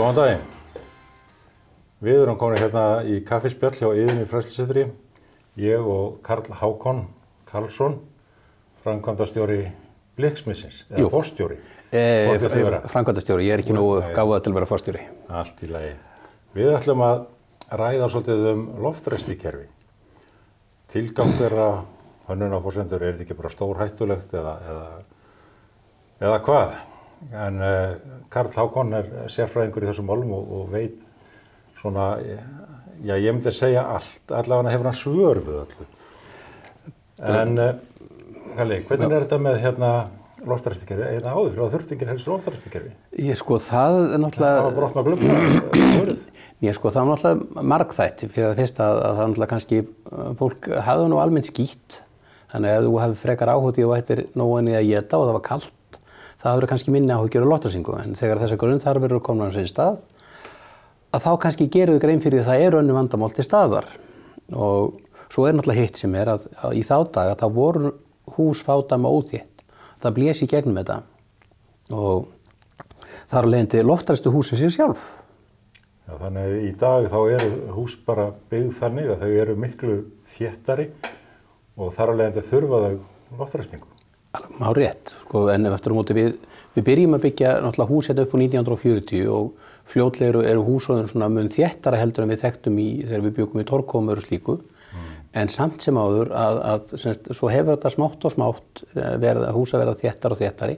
Góðan daginn. Við erum komin hérna í kaffispjall hjá Yðinni Fræslisettri. Ég og Karl Hákon Karlsson, framkvæmdastjóri Bliksmissins, eða fórstjóri. Eh, þið vera? Framkvæmdastjóri, ég er ekki nógu gáðað til að vera fórstjóri. Allt í lagi. Við ætlum að ræða svolítið um loftræstikerfi. Tilgang þeirra hönnunarfórsendur er þetta ekki bara stór hættulegt eða, eða, eða hvað. En uh, Karl Hákon er sérfræðingur í þessum málum og, og veit svona, já ég myndi að segja allt, allavega hefur hann svör við öllu. En, uh, Kalli, hvernig er þetta með hérna loftræstikerfi? Eða áður fyrir að þurftingir helst loftræstikerfi? Ég sko, það er Það var náttúrulega, brotna glöggum, ég sko, það er náttúrulega margþætt fyrir það fyrsta að, að það er náttúrulega kannski, fólk hafði nú almennt skýtt, þannig að þú hefði frekar áhuti og ættir nógu í að geta og það var kallt, það hefur kannski minni áhugjur á loftarsingu, en þegar þessar grunnþarfir eru komin á sinn stað, að þá kannski gerum við grein fyrir að það eru önnu vandamál til staðar. Og svo er náttúrulega hitt sem er að, að í þá daga þá voru hús fádama óþétt. Það blés í gegnum þetta. Og þar að leiðandi loftræstu húsin sér sjálf. Já, þannig að í dag þá eru hús bara byggð þannig að þau eru miklu þéttari og þar að leiðandi þurfa þau loftræstingu. Má rétt sko, en ef eftir á móti við, við byrjum að byggja náttúrulega hús hérna upp á 1940 og fljótlega eru, húsóðin svona mun þéttara heldur en við þekktum í þegar við byggum í torkomur og slíku. En samt sem áður að, að semst, svo hefur þetta smátt og smátt eh, verið að húsa verða þéttara og þéttari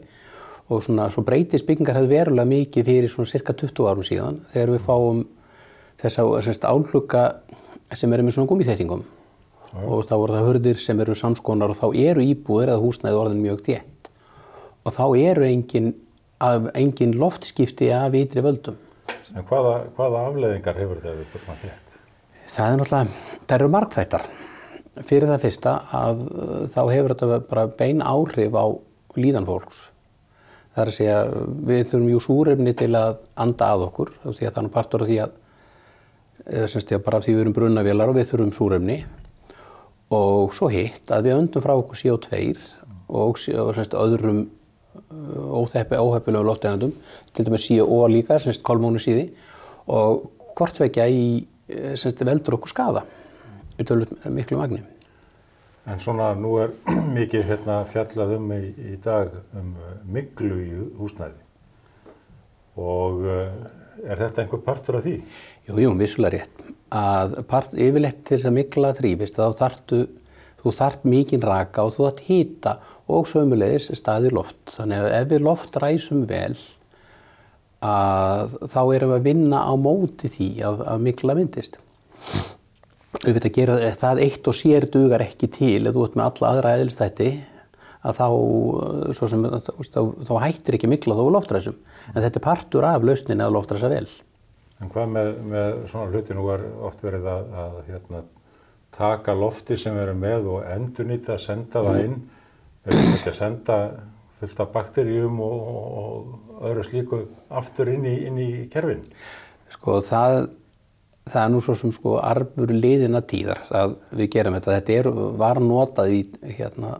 og svona svo breytist byggingar hefur verulega mikið fyrir svona cirka 20 árum síðan þegar við fáum þessa semst, álluga sem eru með svona gúmiþéttingum og þá voru það hurðir sem eru samskonar og þá eru íbúðir eða húsnæði orðin mjög þétt og þá eru engin, af, engin loftskipti af ytri völdum. En hvaða, hvaða afleiðingar hefur þetta þetta er svona þétt? Það er náttúrulega, það eru margþættar. Fyrir það fyrsta að uh, þá hefur þetta bara bein áhrif á líðan fólks. Það er að segja, við þurfum jú súrefni til að anda að okkur, því að það er partur af því að, semst ég bara af því við erum brunnavélar og við þurfum súrefni og svo hitt að við öndum frá okkur CO2 og, og semst öðrum óheppi, óheppilegum loftegandum, til dæmis CO líka, semst kolmónusíði og hvort vekja í eh, semst veldur okkur skada í tölvöld miklu magni. En svona nú er mikið hérna fjallað um í, í dag um uh, myglu í húsnæði og uh, er þetta einhver partur af því? Jú, jú, vissulega rétt. Að part, yfirleitt til þess að mikla þrýfist þá þartu, þú þart mikinn raka og þú þart hýta og sömulegis staði loft. Þannig að ef við loft ræsum vel að þá erum við að vinna á móti því að, að mikla myndist. Auðvitað gera það eitt og sér dugar ekki til ef þú ert með alla aðra eðlstætti að þá, sem, þá, þá hættir ekki mikla þó loftræsum. En þetta er partur af lausninni að loftræsa vel. En hvað með, með svona hluti nú er oft verið að, að hérna, taka lofti sem við erum með og endurnýta, senda það inn, erum við ekki að senda fullt af bakteríum og, og öðru slíku aftur inn í, inn í kerfin? Sko það, það er nú svo sem sko arfur liðina tíðar að við gerum þetta. Þetta er, var notað í hérna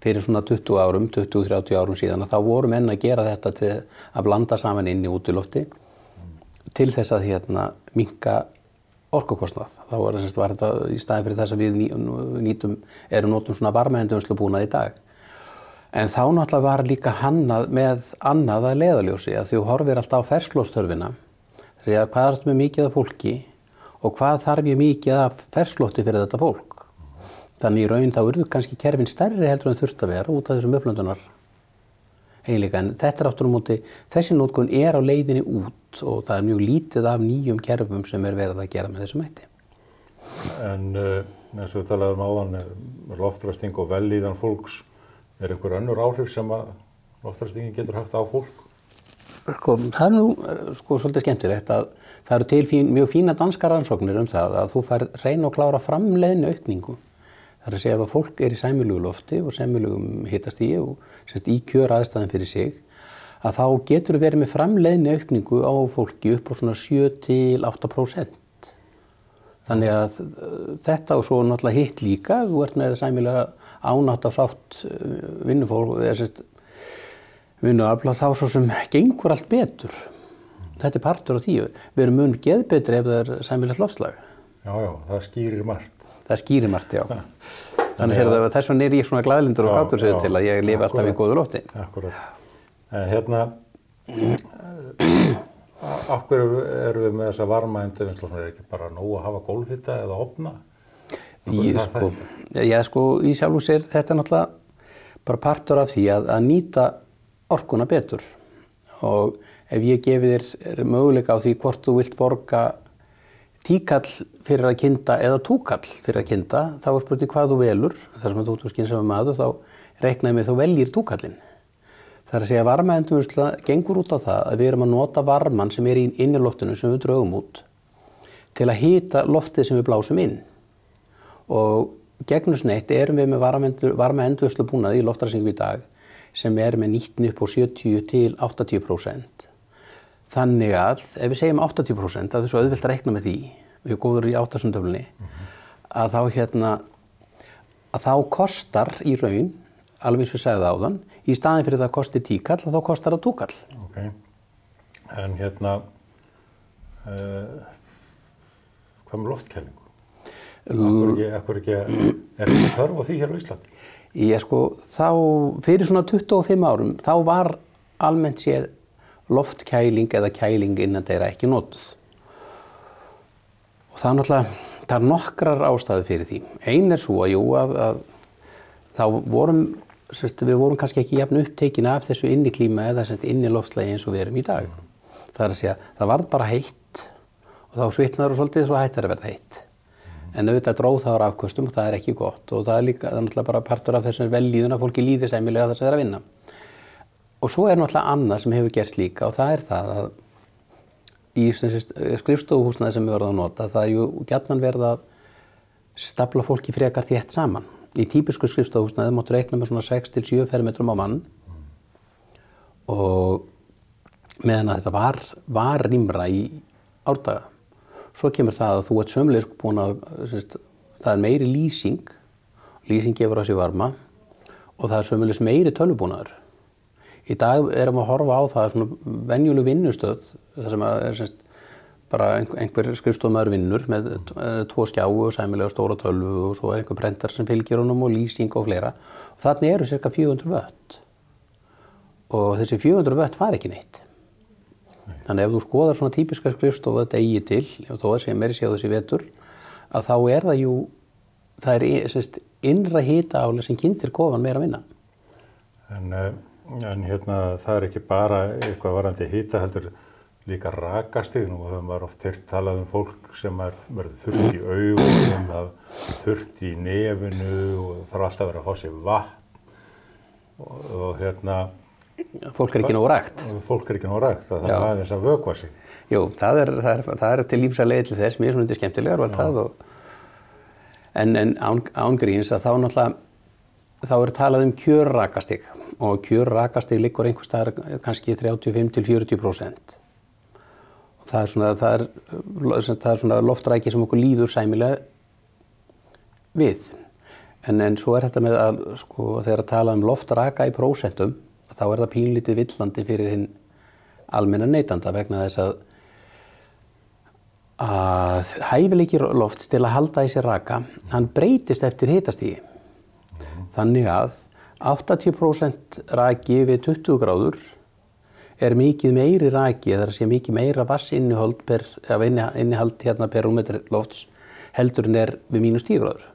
fyrir svona 20 árum, 20-30 árum síðan að þá voru menn að gera þetta til að blanda saman inn í útilofti til þess að hérna minka orkukostnað. Þá var, semst, var þetta í staðin fyrir þess að við ný- nýtum, erum notum svona varmaendunslubúnað í dag. En þá náttúrulega var líka hannað með annað að leiðaljósi að þú horfir alltaf á ferskloftörfina því að hvað er með mikið af fólki og hvað þarf ég mikið af fersklotti fyrir þetta fólk. Þannig í raun þá eru kannski kerfin stærri heldur en þurft að vera út af þessum upplöndunar eiginleika en þetta er aftur á móti, þessi nótkun er á leiðinni út og það er mjög lítið af nýjum kerfum sem er verið að gera með þessum hætti. En uh, eins og við talaðum áðan, eh, loftræsting og vellíðan fólks, er einhver önnur áhrif sem að loftræstingin getur haft á fólk? Sko, það er nú eh, sko, svolítið skemmtilegt að það eru til fín, mjög fína danskar rannsóknir um það að þú fær reyna og klára framleiðinu aukningu. Það er að segja ef að fólk er í sæmilugu lofti og sæmilugum hitastíi og semst, í kjör aðstæðan fyrir sig að þá getur þú verið með framleiðinu aukningu á fólki upp á svona 7-8%. Þannig að uh, þetta og svo náttúrulega hitt líka, þú ert með sæmilega ánátt af sátt vinnufólk, eða semst vinnuafla þá svo sem gengur allt betur Þetta er partur á því. Við erum mun geðbetri ef það er sæmilegt loftslag. Já, já, það skýrir margt. Það skýrir margt, já. Þannig að þess vegna er ég svona glæðlindur og Já, kátur sér til að ég lifi alltaf í góðu lofti. Akkurat. En hérna, hverju erum við með þessa varma endurvinnslu og er ekki bara nóg að hafa gólfhita eða opna? Ég, sko, já, sko, í sjálfu sér, þetta er náttúrulega bara partur af því að, að nýta orkuna betur. Og ef ég gefi þér möguleika á því hvort þú vilt borga tíkall fyrir að kynda eða túkall fyrir að kynda, þá er spurning hvað þú velur. Þar sem þú ert skynsama maður, þá reiknaði mig þú veljir túkallin. Það er að segja að varmaendurvinnsla gengur út á það að við erum að nota varman sem er í inniloftinu sem við draugum út til að hýta loftið sem við blásum inn og gegnusneitt erum við með varma endurvörslu búnað í loftarsingum í dag sem er með nýttni upp á 70 til 80%. Þannig að ef við segjum 80% að það svo auðvilt að reikna með því, við erum góður í áttasundöflunni, að þá hérna, að þá kostar í raun, alveg eins og segði áðan, í staðin fyrir það kosti tíkall, þá kostar það túkall. Ok, en hérna, uh, hvað með loftkælingu? Akkur ekki, ekki, er ekki þörf á því hér á Íslandi? Ég sko, þá, fyrir svona 25 árum, þá var almennt séð loftkæling eða kæling innan þeirra ekki notuð. Og það er náttúrulega, það er nokkrar ástæðu fyrir því. Einn er svo að, jú, að, að þá vorum, sérst, við vorum kannski ekki jafn upptekin af þessu inni klíma eða sérst, inni loftslagi eins og við erum í dag. Það er að segja, það varð bara heitt og þá svitnaður og svolítið svo hættar að verða heitt. En auðvitað dróð það á afkvöstum og það er ekki gott og það er líka, það er náttúrulega bara partur af þessum vellíðun að fólki líði sæmilega þess að það er að vinna. Og svo er náttúrulega annað sem hefur gerst líka og það er það að í skrifstofuhúsnaði sem við verðum að nota það er ju gætnan verið að stapla fólki frekar þétt saman. Í típisku skrifstofuhúsnaði máttu reikna með svona 6-7 fermetrum á mann og meðan að þetta var, var rýmra í árdaga. Svo kemur það að þú ert sömulegis búin að, semst, það er meiri lýsing, lýsing gefur á sig varma og það er sömulegis meiri tölvubúnaður. Í dag erum við að horfa á það svona venjuleg vinnustöð, það sem er semst, bara einhver skrifstofmaður vinnur með uh, tvo skjáu og sæmilega stóra tölvu og svo er einhver brentar sem fylgir honum og lýsing og fleira. Og þannig eru cirka 400 vött og þessi 400 vött var ekki neitt. Þannig ef þú skoðar svona típiska skrifstofu að degi til, og þó að sé meiri séu þessi vetur, að þá er það jú, það er semst, innra hita álega sem kynntir kofan meira að vinna. En, eh, en hérna það er ekki bara eitthvað varandi hýta heldur líka rakastig. Nú höfum maður oft heyrt talað um fólk sem er, verður þurft í augunum, þurft í nefinu og þarf alltaf að vera að fá sér vatn og, og hérna Fólk er ekki nógu rægt. og fólk er ekki nóg rægt, það er aðeins að vökva sig. Jú, það er, það er, það er til lífsa leið til þess, mér er svona undir skemmtilegar og allt það og en, en án, ángríns að þá náttúrulega þá er talað um kjörrakastig og kjörrakastig liggur einhvers staðar kannski 35 til 40 prósent og það er svona, það er, það er svona loftræki sem okkur líður sæmilega við en, en svo er þetta með að sko þegar að tala um loftraka í prósentum þá er það pínlítið villandi fyrir hinn almenna neytanda vegna þess að að hæfileiki lofts til að halda í sér raka, hann breytist eftir hitastígi. Þannig að 80% raki við 20 gráður er mikið meiri raki, að segja mikið meira vassinnihald per, af innihald hérna per rúmetri lofts heldur en er við mínus 10 gráður.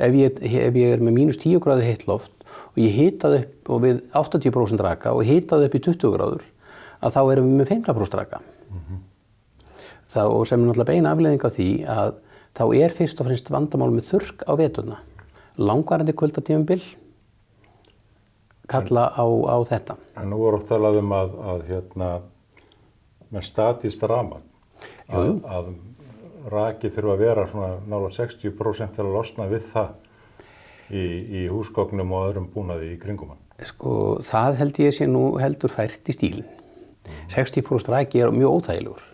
Ef ég, ef ég er með mínus 10 gráður heitt loft og ég hitaði upp og við 80% raka og hitaði upp í 20 gráður, að þá erum við með 15% raka. Það, og sem er náttúrulega beina afleðing á því að þá er fyrst og fremst vandamál með þurrk á veturna. Langvarandi kvöldatífumbil kalla á, á þetta. En nú er oft talað um að, að hérna, með statist raman, að, að raki þurfa að vera svona nála 60% til að losna við það í, í húsgóknum og öðrum búnaði í kringum hann. Sko, það held ég sé nú heldur fært í stílinn. 60% raki er mjög óþægilegur.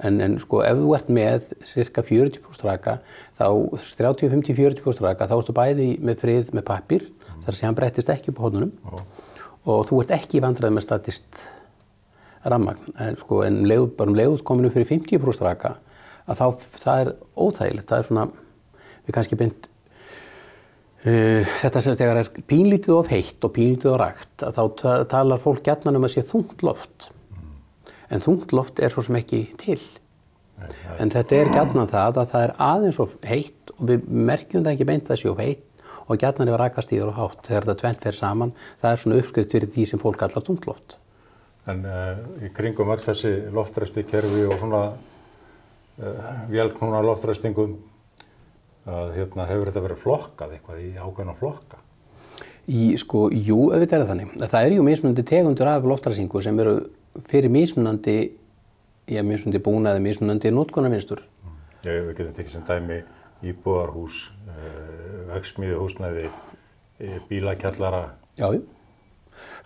En, en sko ef þú ert með cirka 40% raka, þá 30-50-40% raka, þá ertu bæði með frið með pappir, þar sem hann breytist ekki upp á hónunum og þú ert ekki í vandræði með statist rammagn en sko en leið, bara um leiðut kominu fyrir 50% raka að þá það er óþægilegt, það er svona við kannski beint uh, þetta sem þegar er pínlítið of heitt og pínlítið of rakt að þá ta- talar fólk gætnan um að sé þungt loft en þungt loft er svo sem ekki til en þetta er gætnan það að það er aðeins of heitt og við merkjum það ekki beint að það sé of heitt og gætnan er rakastíður og hátt þegar þetta tvent fer saman það er svona uppskrift fyrir því sem fólk allar þungt loft En uh, í kringum öll þessi loftræsti kerfi og svona uh, vélknúna loftræstingum að hérna hefur þetta verið flokkað eitthvað í ákveðna flokka. Í, sko, jú, auðvitað er þannig. Það er jú mismunandi tegundur af loftræsingu sem eru fyrir mismunandi, já, mismunandi búnaði, mismunandi notkunarvinstur. Já, við getum tekið sem dæmi íbúðarhús, uh, vegsmíðuhúsnæði, uh, bílakjallara. Já.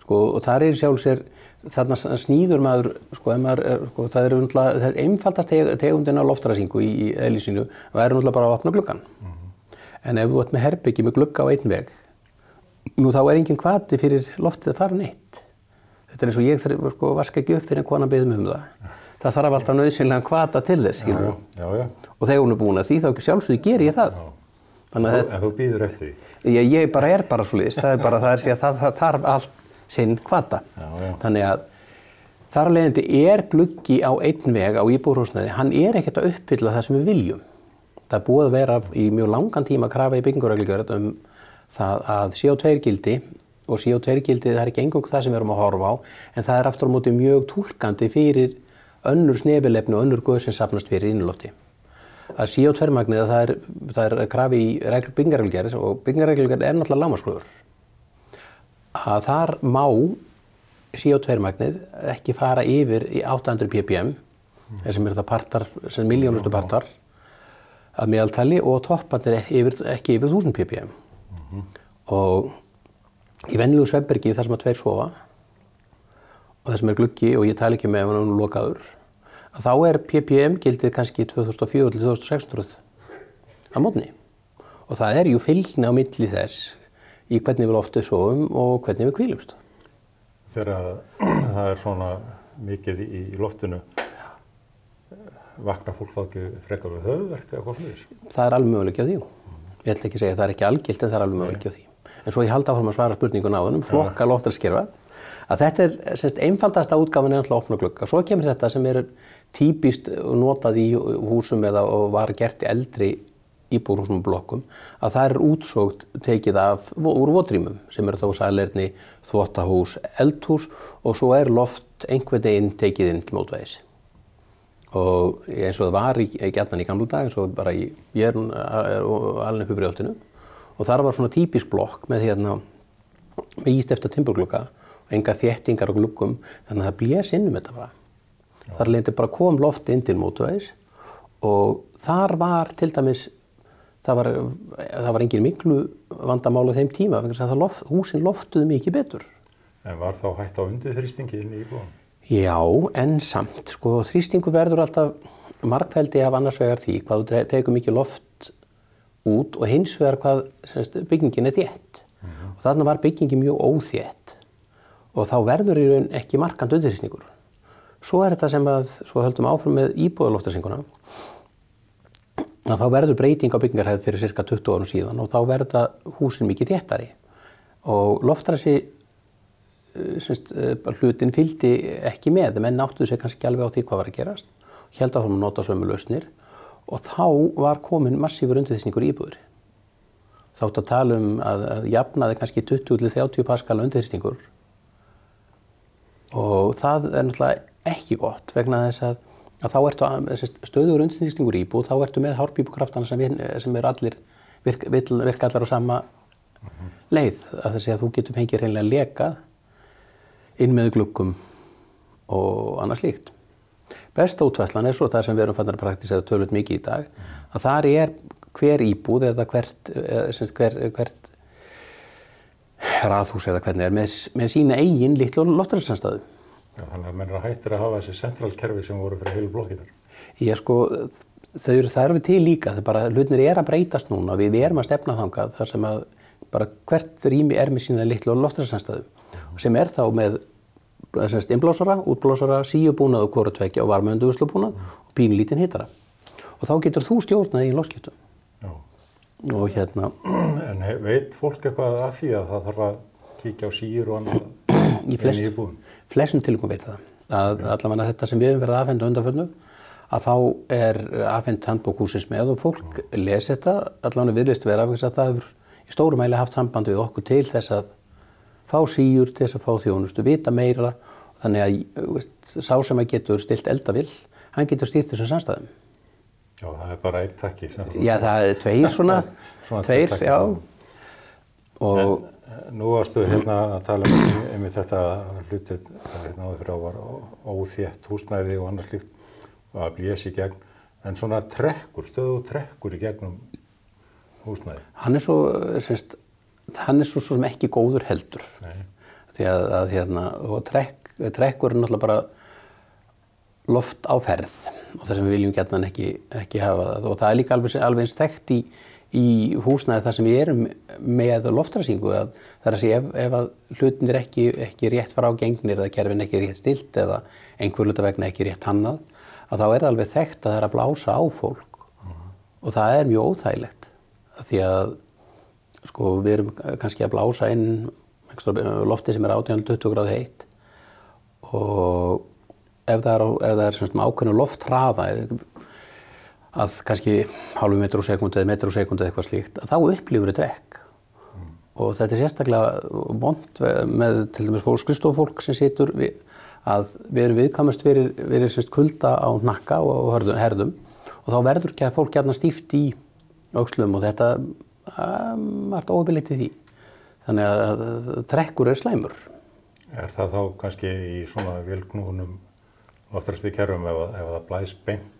Sko, og það er sjálf sér, þarna snýður maður, sko, maður er, sko, það er, er einfaldast teg, tegundin af loftræsingu í, í eðlísinu og það er náttúrulega bara að opna gluggan. En ef þú ert með herbyggi með glugga á einn veg, nú þá er engin kvati fyrir loftið að fara neitt. Þetta er eins og ég þarf sko, að vaska ekki upp fyrir en konan beðum um það. Það þarf alltaf nöðsynlega kvata til þess, Já, skilur. já, já. Og þegar hún er búin að því þá sjálfsögðu ger ég það. Þú, en þú býður eftir því. ég, ég bara er bara svolítið, það er bara það er sé að það, það þarf allt sinn kvata. Já, já. Þannig að þar að leiðandi er gluggi á einn veg á íbúrhúsnaði, hann er ekkert að uppfylla það sem við viljum. Það búið að vera í mjög langan tíma að krafa í byggingureglgjörð um það að CO2 gildi og CO2 gildi það er ekki engung það sem við erum að horfa á en það er aftur á móti mjög túlkandi fyrir önnur snefilefni og önnur guð sem sapnast fyrir innlótti. Að CO2 magnið það er, það er krafi í regl, byggingareglgjörð og byggingareglgjörð er náttúrulega lámaskröður. Að þar má CO2 magnið ekki fara yfir í 800 ppm sem eru það partar, sem miljónustu partar að meðaltali og topparnir ekki yfir 1000 ppm og í venjulegu svefbergi þar sem að tveir sofa og það sem er gluggi og ég tala ekki með ef hann er lokaður að þá er ppm gildið kannski 2004 til 2600 á mótni og það er ju fylgni á milli þess í hvernig við loftið sofum og hvernig við kvílumst. Þegar það er svona mikið í loftinu, vaknar fólk þá ekki frekar við höfðverk eða hvað fyrir? Það er alveg möguleik á því. Ég ætla ekki að segja að það er ekki algilt en það er alveg möguleik á því. En svo ég haldi áfram að svara spurningun á þennum, flokka loftarskerfa, að þetta er semst, einfaldasta útgáfan er alltaf opna glugga. Svo kemur þetta sem er típist notað í húsum eða var gert í eldri íbúrhúsum og blokkum, að það er útsókt tekið af úr votrýmum sem eru þá sælerni, þvóttahús, eldhús og svo er loft einhvern veginn tekið inn til mótvæðis og eins og það var í, gætnan í gamlu dag eins og bara í, ég er, alveg upp í brjóttinu og þar var svona típisk blokk með hérna með íst eftir timburglugga og enga þéttingar og gluggum þannig að það blés inn um þetta bara. Þar leindi bara kom loft inn til mótvæðis og þar var til dæmis það var, það var engin miklu vandamál á þeim tíma þess að loft, húsin loftuðu mikið betur. En var þá hægt á undirþrýstingi inn í íbúðan? Já, en samt, sko, þrýstingur verður alltaf markveldi af annars vegar því hvað þú tekur mikið loft út og hins vegar hvað semst, byggingin er þétt. Og þarna var byggingin mjög óþétt. Og þá verður í raun ekki markant undirþrýstingur. Svo er þetta sem að, svo höldum áfram með íbúðaloftarsinguna, að þá verður breyting á byggingarhæð fyrir cirka 20 árum síðan og þá verða húsin mikið þéttari. Og loftræsi semst, hlutin fylgdi ekki með, menn náttuðu sig kannski alveg á því hvað var að gerast, held að hún nota sömu lausnir og þá var komin massífur undirþýsningur íbúður. Þátt að tala um að, að jafnaði kannski 20-30 paskala undirþýsningur og það er náttúrulega ekki gott vegna þess að, að þá ertu að, stöður undirþýsningur íbúð, þá ertu með hárpípukraftana sem, sem er allir, virk, virka allar á sama leið, að þess að þú getur fengið reynilega lekað inn með gluggum og annað slíkt. Besta útvæslan er svo það sem við erum fannar að praktisera tölvöld mikið í dag, að þar er hver íbúð eða hvert, eða, hver, hvert raðhús eða hvernig er með, með sína eigin litlu loftræðsanstöðu. Þannig að menn að hættir að hafa þessi centralkerfi sem voru fyrir heilu blokkinar. Ég sko, þau eru við til líka, það bara hlutnir er að breytast núna, við erum að stefna þangað þar sem að bara hvert rými er með sína litlu loftræðsanstöðu sem er þá með semst innblásara, útblásara, síubúnað og korutveikja og varmaunduguslubúnað og pínlítinn hittara. Og þá getur þú stjórnað í lofskiptum. Já. Og hérna, En veit fólk eitthvað af því að það þarf að kíkja á sír og annað í inn í flestum tilgum veit það. Að allavega þetta sem við höfum verið að afhenda undanförnu, að þá er afhend handbók húsins með og fólk lesi þetta, allavega viðlist af þess að það hefur í stórum mæli haft samband við okkur til þess að fá síur, til þess að fá þjónustu, vita meira, þannig að þú veist, sá sem að getur stilt eldavill, hann getur stýrt þessum samstæðum. Já, það er bara eitt takki. Já, það er tveir svona, Svona tveir, tveir já. Og Nú varstu hérna að tala um einmitt þetta hlutið hérna áður fyrir á var óþétt húsnæði og annars líkt og að blési í gegn. En svona trekkur, stöðu trekkur í gegnum húsnæði. hann er svo, semst, hann er svo, svo sem ekki góður heldur. Nei. Því að, að hérna, trekk, trekkur er náttúrulega bara loft á ferð og það sem við viljum gætna ekki, ekki hafa það og það er líka alveg, alveg eins þekkt í, í húsnæði það sem við erum með loftræsingu að það er að segja ef, ef að hlutin er ekki, ekki rétt frá gengnir eða kerfin ekki rétt stilt eða einhver hluta vegna ekki rétt hannað að þá er það alveg þekkt að það er að blása á fólk og það er mjög óþægilegt því að sko við erum kannski að blása inn einhverjum lofti sem er 18-20 gráð heitt. Og ef það er, ef það er með ákveðnu lofthraða að kannski hálfu metru á sekundu eða metru á sekundu eða eitthvað slíkt þá upplifur þetta drekk. Og þetta er sérstaklega vond með til dæmis fólk, skristofólk sem situr við, að við erum viðkamast fyrir, fyrir semst kulda á nakka og herðum, og þá verður ekki að fólk gætna stíft í aukslum og þetta margt óabilið til því þannig að, trekkur er slæmur Er það þá kannski í svona vilknúnum loftræsti kerfum ef, ef það blæs beint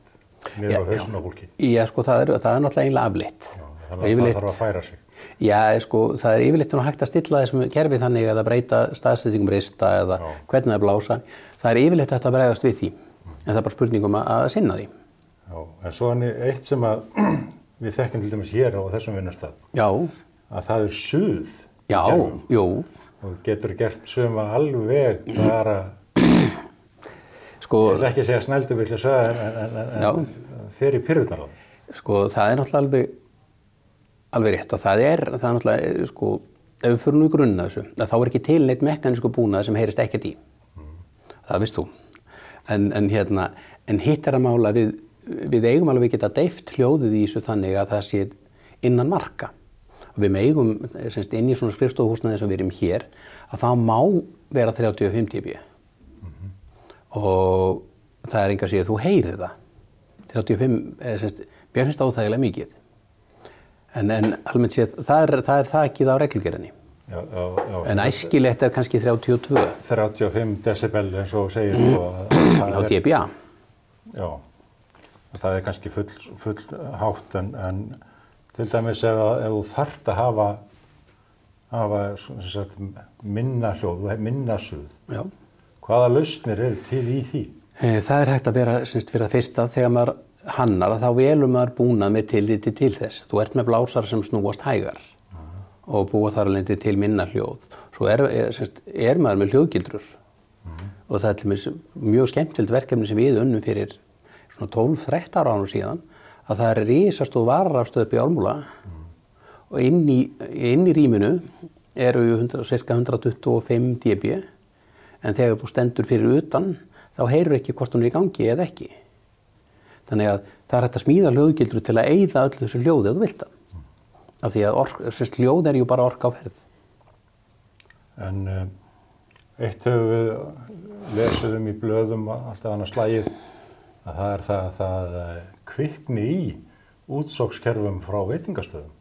niður Já, á hausin á fólki? Já, sko, það er, það er náttúrulega einlega afleitt. Já, Þannig að það þarf að færa sig. Já, sko, það er yfirleitt hægt að stilla þessum kerfi þannig að breyta staðsettingum rista eða Já. hvernig það blása. Það er yfirleitt hægt að bregðast við því. En það er bara spurningum að, að sinna því. Já, en svo er eitt sem að við þekkjum til dæmis hér á þessum vinnustaf, Já, að það er suð. í já, jú. Og getur gert suma alveg bara, Sko, ég ætla ekki að segja snældu vilja sagða, en, en, en, Já. en fyrir pyrrðunar á það. sko, það er náttúrulega alveg, alveg rétt að það er, það er náttúrulega, sko, ef við fyrir nú í grunna þessu, þá er ekki til neitt mekanísku búnað sem heyrist ekkert í. Það veist þú. En, en hérna, en hitt er að mála við, við eigum alveg geta deift hljóðið í þessu þannig að það sé innan marka. Við semst, inn í svona skrifstofuhúsnaði sem við erum hér, að það má vera 35 dB. Og það er enga að segja þú heyrir það. 35, eða semst, mér finnst það óþægilega mikið. En, en almennt séð, það er, það er þakið á reglugerinni. Já, já, já. En æskilegt er kannski 32 35 decibel eins og segir þú að það á er, dBA. já, það er kannski full, full hátt en, en til dæmis ef, ef þú þarft að hafa, hafa sagt, minna hljóð, minna suð, hvaða lausnir eru til í því? Eh, Það er hægt að vera semst, fyrir það fyrsta þegar maður hannar að þá velur maður búnað með tilliti til þess. Þú ert með blásar sem snúast hægar og búa þar alveg til minna hljóð. Svo er, er, semst, er maður með hljóðgildrur og það er mjög skemmtild verkefni sem við unnum fyrir svona 12-13 ára ánum síðan að það er risastóð vararafstöð upp í Álmúla og inn í, inn í rýminu eru 100, cirka 125 dB en þegar þú stendur fyrir utan þá heyrur ekki hvort hún er í gangi eða ekki. Þannig að það er hægt að smíða hljóðgildru til að eyða öllu þessu hljóði ef þú vilt það. Af því að ork, sérst, hljóð er ju bara ork á ferð. En um, eitt höfum við lesið um í blöðum alltaf annars slægið að það er það að það eh, kvikni í útsókskerfum frá veitingastöðum.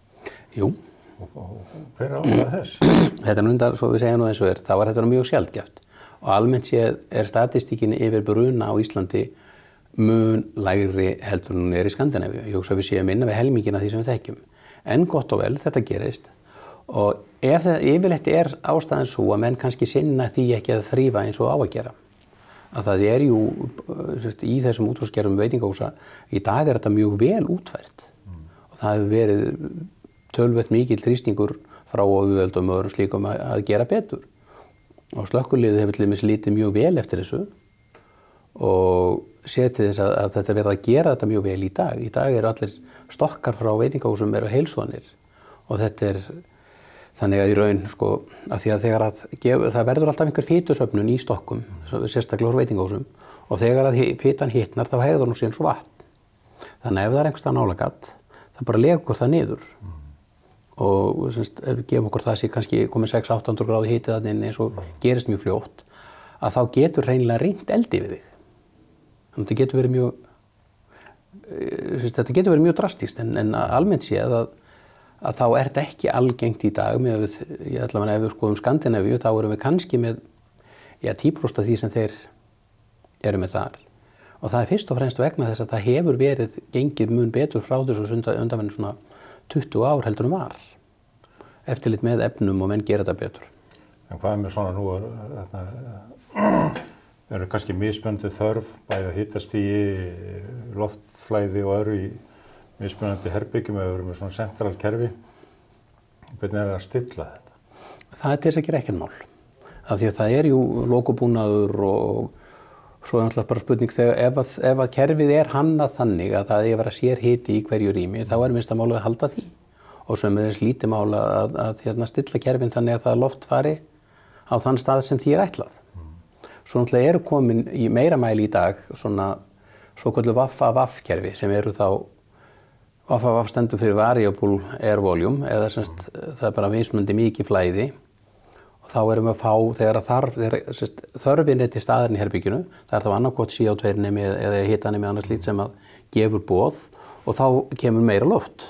Jú, Og, og, hver er ástæða þess? þetta er nú undar, svo við segja nú eins og er, þá er þetta mjög sjaldgæft. Og almennt séð er statistíkin yfir bruna á Íslandi mun lægri heldur en hún er í Skandinavíu. Ég hugsa að við séum innan við helmingina því sem við þekkjum. En gott og vel, þetta gerist. Og ef það yfirleitt er ástæðan svo að menn kannski sinna því ekki að þrýfa eins og á að gera. Að það er jú, uh, sérst, í þessum útrúskerfum veitingahúsa, í dag er þetta mjög vel útfært. Og það hefur verið tölvett mikill þrýstingur frá ofurvöldum og öðrum slíkum að, að gera betur. og slökkuliðið hefur til dæmis lítið mjög vel eftir þessu og setið þess að, að þetta verða að gera þetta mjög vel í dag. Í dag eru allir stokkar frá veitingahúsum eru heilsvanir og þetta er þannig að í raun sko að því að þegar að gef, það verður alltaf einhver fýtusöfnun í stokkum, sérstaklega úr veitingahúsum og þegar að fýtan hittnar þá hegður hún síðan svo vatn. Þannig að ef það er einhverstað nálagatt það bara legur það niður mm. og semst, ef við gefum okkur það sé kannski komið 600-800 gráði hítið þannig eins og gerist mjög fljótt að þá getur reynilega reynd eldi við þig. Þannig að þetta getur verið mjög eh, semst, þetta getur verið mjög drastíst en, en almennt séð að, að þá er þetta ekki algengt í dag. Með við, ég ætla að ef við skoðum Skandinavíu þá erum við kannski með já, 10% af því sem þeir eru með þar. Og það er fyrst og fremst vegna þess að það hefur verið gengið mun betur frá þessu undanvenni svona 20 ár heldur um var. Eftirlit með efnum og menn gera þetta betur. En hvað er með svona nú er eru kannski mismöndi þörf bæði að hittast í loftflæði og öru í mismöndi herbyggjum eða eru með svona central kerfi hvernig er það að stilla þetta? Það er til þess að gera ekkert mál af því að það er jú lokobúnaður og Svo er náttúrulega bara spurning þegar ef að, ef að kerfið er hannað þannig að það er að vera sér hiti í hverju rými þá er minnst að mála að halda því og sem er þess lítið mála að, að, að hérna, stilla kerfin þannig að það loft fari á þann stað sem því er ætlað. Svo náttúrulega eru komin í meira mæli í dag svona svo kvöldu Vaffa-Vaff kerfi sem eru þá Vaffa-Vaff stendur fyrir Variable Air Volume eða semst það er bara vinsmundi mikið flæði. Og þá erum við að fá þegar þarf, þörfin er til staðarinn í herbyggjunu, það er þá annarkot CO2 nemi eða hitanemi annars lít sem að gefur bóð og þá kemur meira loft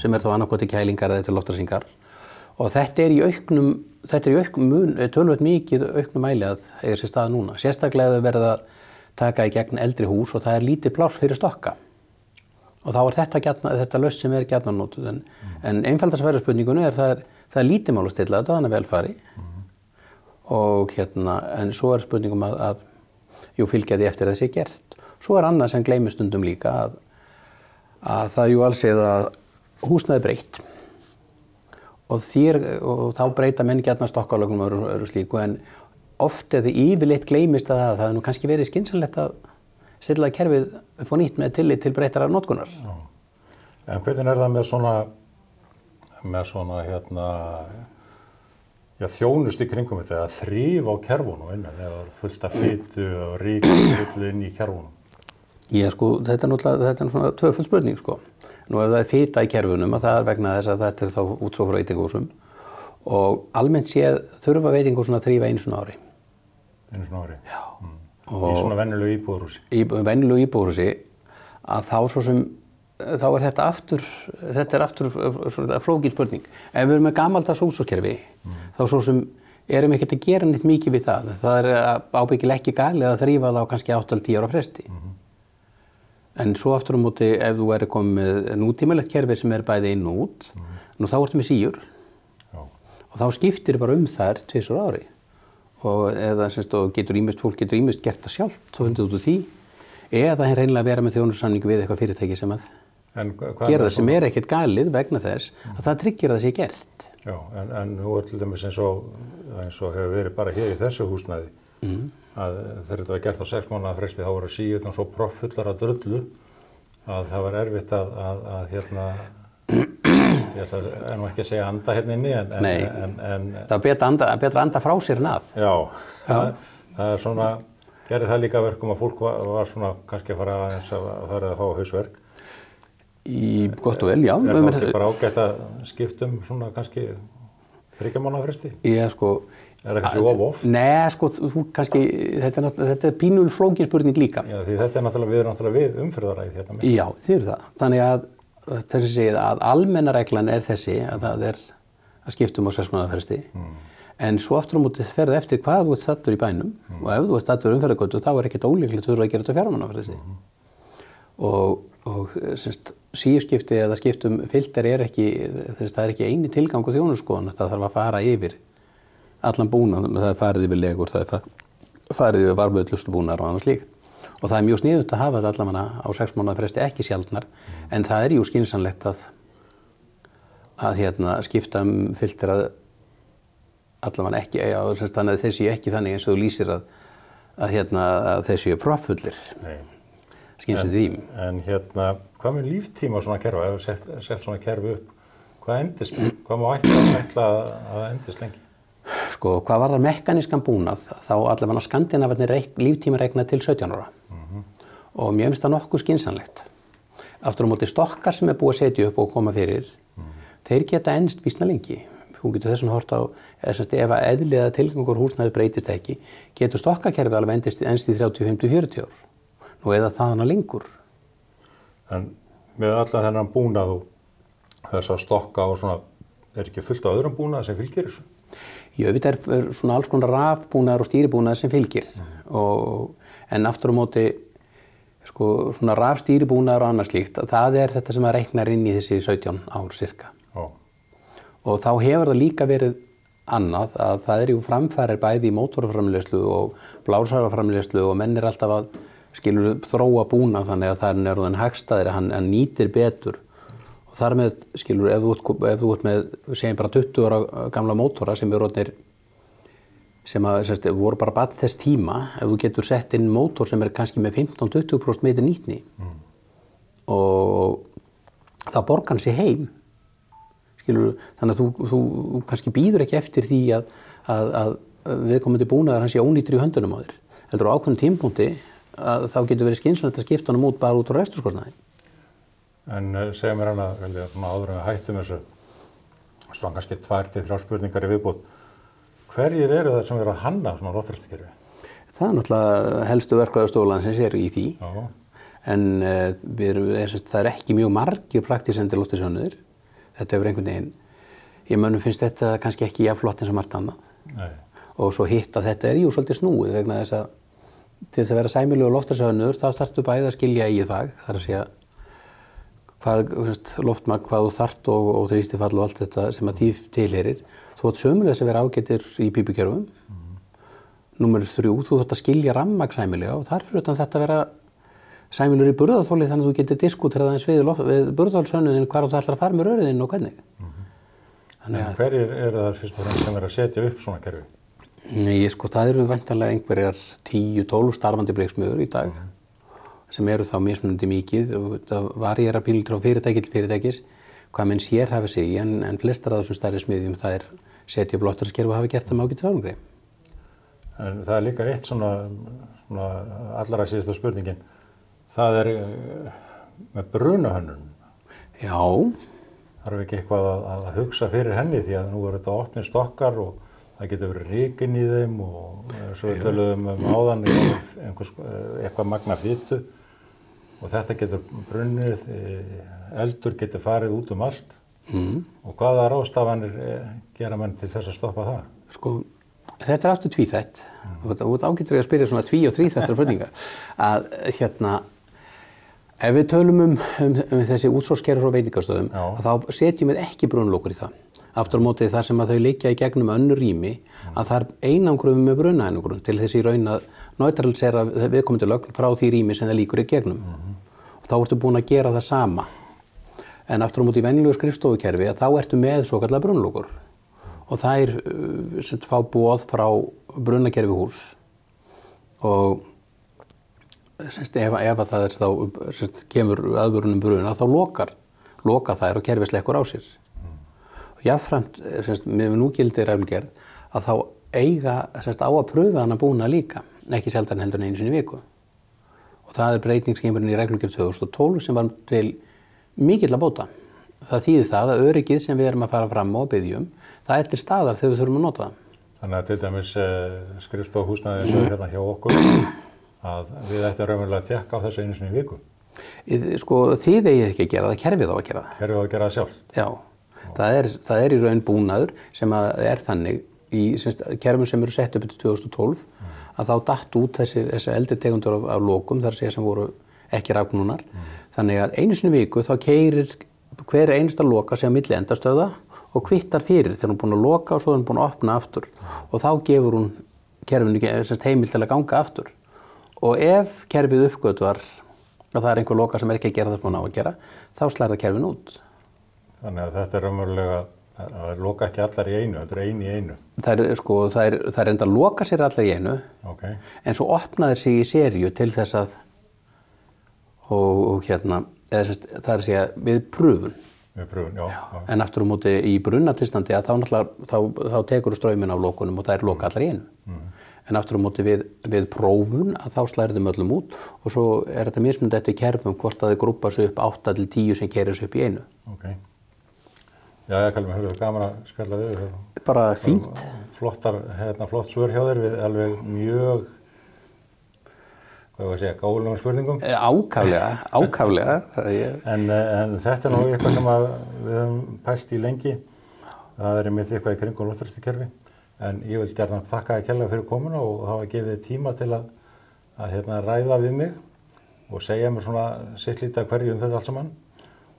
sem er þá annarkot í kælingar eða til loftrasingar og þetta er í auknum, þetta er í auknum, tölvöld mikið auknum mæli að eiga sér stað núna. Sérstaklega verða taka í gegn eldri hús og það er lítið pláss fyrir stokka og þá er þetta, gætna, þetta löst sem er gætnarnótuð en, mm. en einfaldarsverðarspurningunni er það er það er lítið mál að stilla þetta, þannig að velfari mm og hérna, en svo er spurningum að, að jú, fylgja því eftir að sé gert. Svo er annað sem gleymið stundum líka að, að það er jú alls eða húsnaði breytt og, þýr, og þá breyta menn gætna stokkalögnum og öru slíku en oft eða yfirleitt gleymist að það, það er nú kannski verið skynsanlegt að stilla kerfið upp á nýtt með tillit til breytara notkunar. En hvernig er það með svona með svona hérna já, þjónust í kringum þetta að þrýf á kerfunum innan eða fullt af fyttu og ríkjum inn í kerfunum. Já sko þetta er náttúrulega þetta er svona tvöfull spurning sko. Nú ef það er fytta í kerfunum að það er vegna þess að þetta er þá útsók frá veitingúsum og almennt séð þurfa veitingúsum að þrýfa einu svona ári. Einu svona ári? Já. Mm. Í svona vennilegu íbúðurhúsi? Í vennilegu íbúðurhúsi að þá svo sem þá er þetta aftur, þetta er aftur flókin spurning. Ef við erum með gamaldags húsóskerfi, mm. þá svo sem erum við ekkert að gera neitt mikið við það. Það er ábyggileg ekki galið að þrýfa það á kannski 8-10 ára fresti. Mm -hmm. En svo aftur á móti, ef þú er komið nútímalegt kerfi sem er bæði inn og út, mm -hmm. nú þá ertu með síur Já. og þá skiptir bara um þær tviðsor ári. Og eða semst, og getur ímest, fólk getur ímest gert það sjálf, þá fundir þú út úr því. Eða henn reynilega vera með þjónursamningu við eitthvað fyrirtæki sem að gera það sem er ekkert galið vegna þess mm. að það tryggir að það sé gert. Já, en, en nú er til dæmis eins og, eins og hefur verið bara hér í þessu húsnæði mm. að þegar þetta var gert á sex mánuða fresti þá voru síðan svo proffullar að drullu að það var erfitt að, að, að hérna, ég ætla nú ekki að segja anda hérna inni en... Nei, en, en, það er betra anda, betra anda frá sér en að. Já. Það, það er svona, gerði það líka verkum að fólk var, var svona kannski að fara að, að fara að fá hausverk Í gott og vel, já. Er það ekki bara ágætt að skiptum svona kannski þryggjamanafresti? Já, sko. Er það kannski of oft? Nei, sko, þú kannski, þetta er, þetta er pínul flókin spurning líka. Já, því þetta er náttúrulega, við erum náttúrulega við umfyrðaræði hérna með. Já, þið eru það. Þannig að þessi segið að almennareglan er þessi að það er að skiptum á sessmanafresti. Mm. En svo aftur á móti ferði eftir hvað þú ert stattur í bænum mm. og ef þú ert stattur umferðargötu þá er ekkert ólíklegt þú eru að gera þetta fjármannafresti. Mm. Og og síuskipti eða skiptum filter er ekki, þess, það er ekki eini tilgang á þjónuskoðan, það þarf að fara yfir allan búna, það er farið yfir legur, það er farið yfir varmöðlustubúnar og annað slíkt og það er mjög sniðut að hafa þetta allavega á sex mánuða fresti ekki sjálfnar en það er jú skynsanlegt að, að hérna, skipta um filter að allavega ekki, semst, þannig að þeir séu ekki þannig eins og þú lýsir að, að, hérna, að þeir séu proppfullir, Nei. skynst því. En hérna, hvað með líftíma svona kerfa, ef þú sett, sett svona kerfi upp, hvað endist, hvað má ætla, að endist lengi? Sko, hvað var það mekanískan búnað, þá allavega skandinavarnir líftíma reikna til 17 ára og mér finnst það nokkuð skynsanlegt. Aftur á móti stokkar sem er búið að setja upp og koma fyrir, þeir geta ennst vísna lengi. Hún getur þess að horta á, ef að eðliða tilgangur húsnæði breytist ekki, getur stokkakerfi alveg ennst í 30, 50, 40 ár. Nú eða það hana lengur. En með allan þennan búnað og þess að stokka og svona, er ekki fullt á öðrum búnað sem fylgir þessu? Jú, þetta er svona alls konar rafbúnaður og stýribúnaður sem fylgir. Og, en aftur á móti, sko, svona rafstýribúnaður og annað slíkt, það er þetta sem að reiknar inn í þessi 17 ár cirka. Já. Og þá hefur það líka verið annað að það er jú framfærir bæði í mótorframlegslu og blásaraframlegslu og menn er alltaf að skilur þróa búna þannig að það er orðin hagstaðir, hann, hann nýtir betur og þar með skilur ef þú ert með segjum bara 20 ára gamla mótora sem eru orðinir sem að sérst, voru bara bad þess tíma ef þú getur sett inn mótor sem er kannski með 15-20% meiti nýtni. Og það borgar sér heim skilur, þannig að þú, þú, kannski býður ekki eftir því að, að, að viðkomandi búnaðar hans sé ónýttur í höndunum á þér. Heldur á ákveðnum tímpunkti að þá getur verið skynsanlegt að skipta hann út bara út á resturskostnaði En uh, segja mér hana, velja, svona áður en við hættum þessu, svona kannski tvær til þrjá spurningar í viðbútt. Hverjir eru það sem eru að hanna svona loftræstikerfi? það er náttúrulega helstu verkvæðarstoflan sem sér í því. Já, en uh, erum, er, það er ekki mjög margir praktisendi loftisjónuðir þetta hefur einhvern veginn ég mönnum finnst þetta kannski ekki jafnflott eins og margt annað. Nei, og svo hitt að þetta er jú svolítið snúið vegna þess að til þess að vera sæmilugur loftasöðunur þá þarftu bæði að skilja eigið fag þar að segja hvað, loftmagn, hvað þú þart og, og þrýstifall og allt þetta sem að tíf tilherir þú átt sömulega þess að vera ágættir í pípukerfum Númer þrjú, þú þarft að skilja rammagn sæmilega og þar fyrir þetta að vera sæmilur í burðarþóli þannig að þú getur diskuterað eins við, við burðarþólsönnuðin hvar þú ætlar að fara með röriðin og hvernig. Þannig en að hverjir eru það fyrst og fremst sem eru að setja upp svona kerfi? Nei, sko, það eru vantarlega einhverjar 10-12 starfandi bleiksmiður í dag sem eru þá mismunandi mikið og það varjera pílur frá fyrirtæki til fyrirtækis hvað menn sér hafi sig í en, en flestar af þessum stærri smiðjum það er setja blottaraskerfi og hafi gert það með ágætt ránugri. En það er líka eitt svona, svona allra síðustu spurningin. Það er uh, með brunahönnun. Já, Þarf ekki eitthvað að, að hugsa fyrir henni því að nú eru þetta opnir stokkar og það getur verið ríkin í þeim og eh, svo við töluðum um áðan eh, eitthvað magna fytu og þetta getur brunnið, eh, eldur getur farið út um allt mm. og hvaða rástafanir eh, gera menn til þess að stoppa það? sko, þetta er aftur tvíþætt. Og þetta út ágættur ég að spyrja svona tví og þríþættur spurningar. Að hérna ef við tölum um, um, um þessi útsórskerður og veitingastöðum að þá setjum við ekki brunlokur í það. Aftur á móti þar sem að þau liggja í gegnum önnur rými að það er einangruðum með brunaeinangrun til þessi raun að neutralisera viðkomandi lögn frá því rými sem það líkur í gegnum. Og þá ertu búin að gera það sama en aftur á móti í venjulegu skrifstofukerfi að þá ertu með svo kallar brunlokur og það er uh, sem fá bóð frá brunakerfi hús. Og semst, ef, ef að það er þá semst, kemur aðvörunum bruna þá lokar, loka þær og kerfi slekkur á sér. Og jáfnframt með núgildi ræflgerð að þá eiga semst, á að pröfa hana búna líka ekki sjaldan heldur en einu sinni viku. Og það er breytingskemurinn í reglugjöf 2012 sem var til mikill að bóta. Það þýðir það að öryggið sem við erum að fara fram á og byggjum, það er til staðar þegar við þurfum að nota það. Þannig að til dæmis eh, skrifstofhúsnaði eins og hérna hjá okkur að við ættum raunverulega að tekka á þessu einu sinni viku. Sko þið eigið ekki að gera það, kerfið á að gera það. Erum við að gera það sjálf? Já, það er, það er í raun búnaður sem er þannig í semst, kerfum sem eru sett upp til 2012 að þá datt út þessi, þessi eldri tegundur af, af lokum þar sem voru ekki rafknúnar. Þannig að einu sinni í viku þá keirir hver einasta loka sem milli endastöða og kvittar fyrir þegar hún er búin að loka og svo er hún búin að opna aftur og þá gefur hún kerfinu heimild til að ganga aftur. Og ef kerfið uppgötvar að það er einhver loka sem er ekki að gera það sem hún á að gera, þá slæra kerfin út. Þannig að þetta er raunverulega, Það það loka ekki allar í einu, þetta er einu í einu. Það er, sko, það er, það er enda að loka sér allar í einu Ok, en svo opnaðir sig í seríu til þess að og, og hérna eða sérst, það er að segja við pröfun við pröfum, já. já. en aftur á móti í brunnatilstandi að þá, náttúrulega- þá, þá tekur þú ströyminn af lokunum og það er loka allar í einu en aftur á móti við, við prófun að þá slæri þeim öllum út og svo er þetta mismunandi eftir kerfum hvort að þið grúpa sig upp 8 til 10 sem kerir sig upp í einu Ok. Já, ég kallar mig hörðu gaman að spjalla við bara fínt Flottar, hérna, flott svör hjá þér við alveg mjög, hvað að segja, gáðulegum spurningum. Eh, ákaflega, ákaflega er, En, eh, en þetta er nú eitthvað sem við höfum pælt í lengi. Það er einmitt eitthvað í kringum loftræstikerfi. En ég vil gerna þakka að kella fyrir komuna og hafa gefið þér tíma til að, að hérna, ræða við mig og segja mér svona sitt lítið að hverju um þetta allt saman.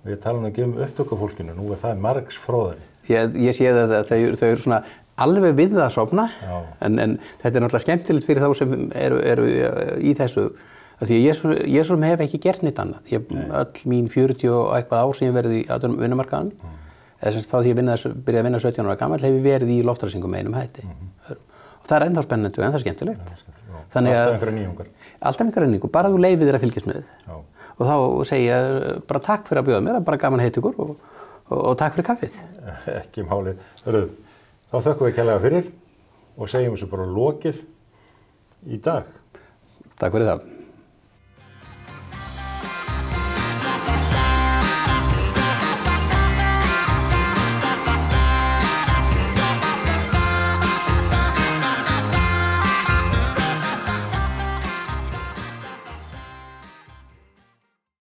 Og ég tala nú ekki um upptökufólkinu, nú er það margs fróðari. ég, ég sé að þau, þau eru svona alveg við það að sofna. En, en þetta er náttúrulega skemmtilegt fyrir þá sem eru, eru í þessu því að ég, svo- ég hef ekki gert neitt annað. Ég, öll mín 40 og eitthvað ár sem ég verið í vinnumarkaðan mm. eða sem frá því ég vinna, byrjaði að vinna 17 ára gammal hef ég verið í loftræsingum einum hætti. Og það er ennþá spennandi og ennþá skemmtilegt. Þannig að nýjungar. alltaf einhverja nýjungu, bara þú leifir þér að fylgjast með. Já. og þá segja ég bara takk fyrir að bjóða mér, bara gaman að heita ykkur og, og, og takk fyrir kaffið. Ekki málið. Þá þökkum við kærlega fyrir og segjum þessu bara lokið í dag. Takk fyrir það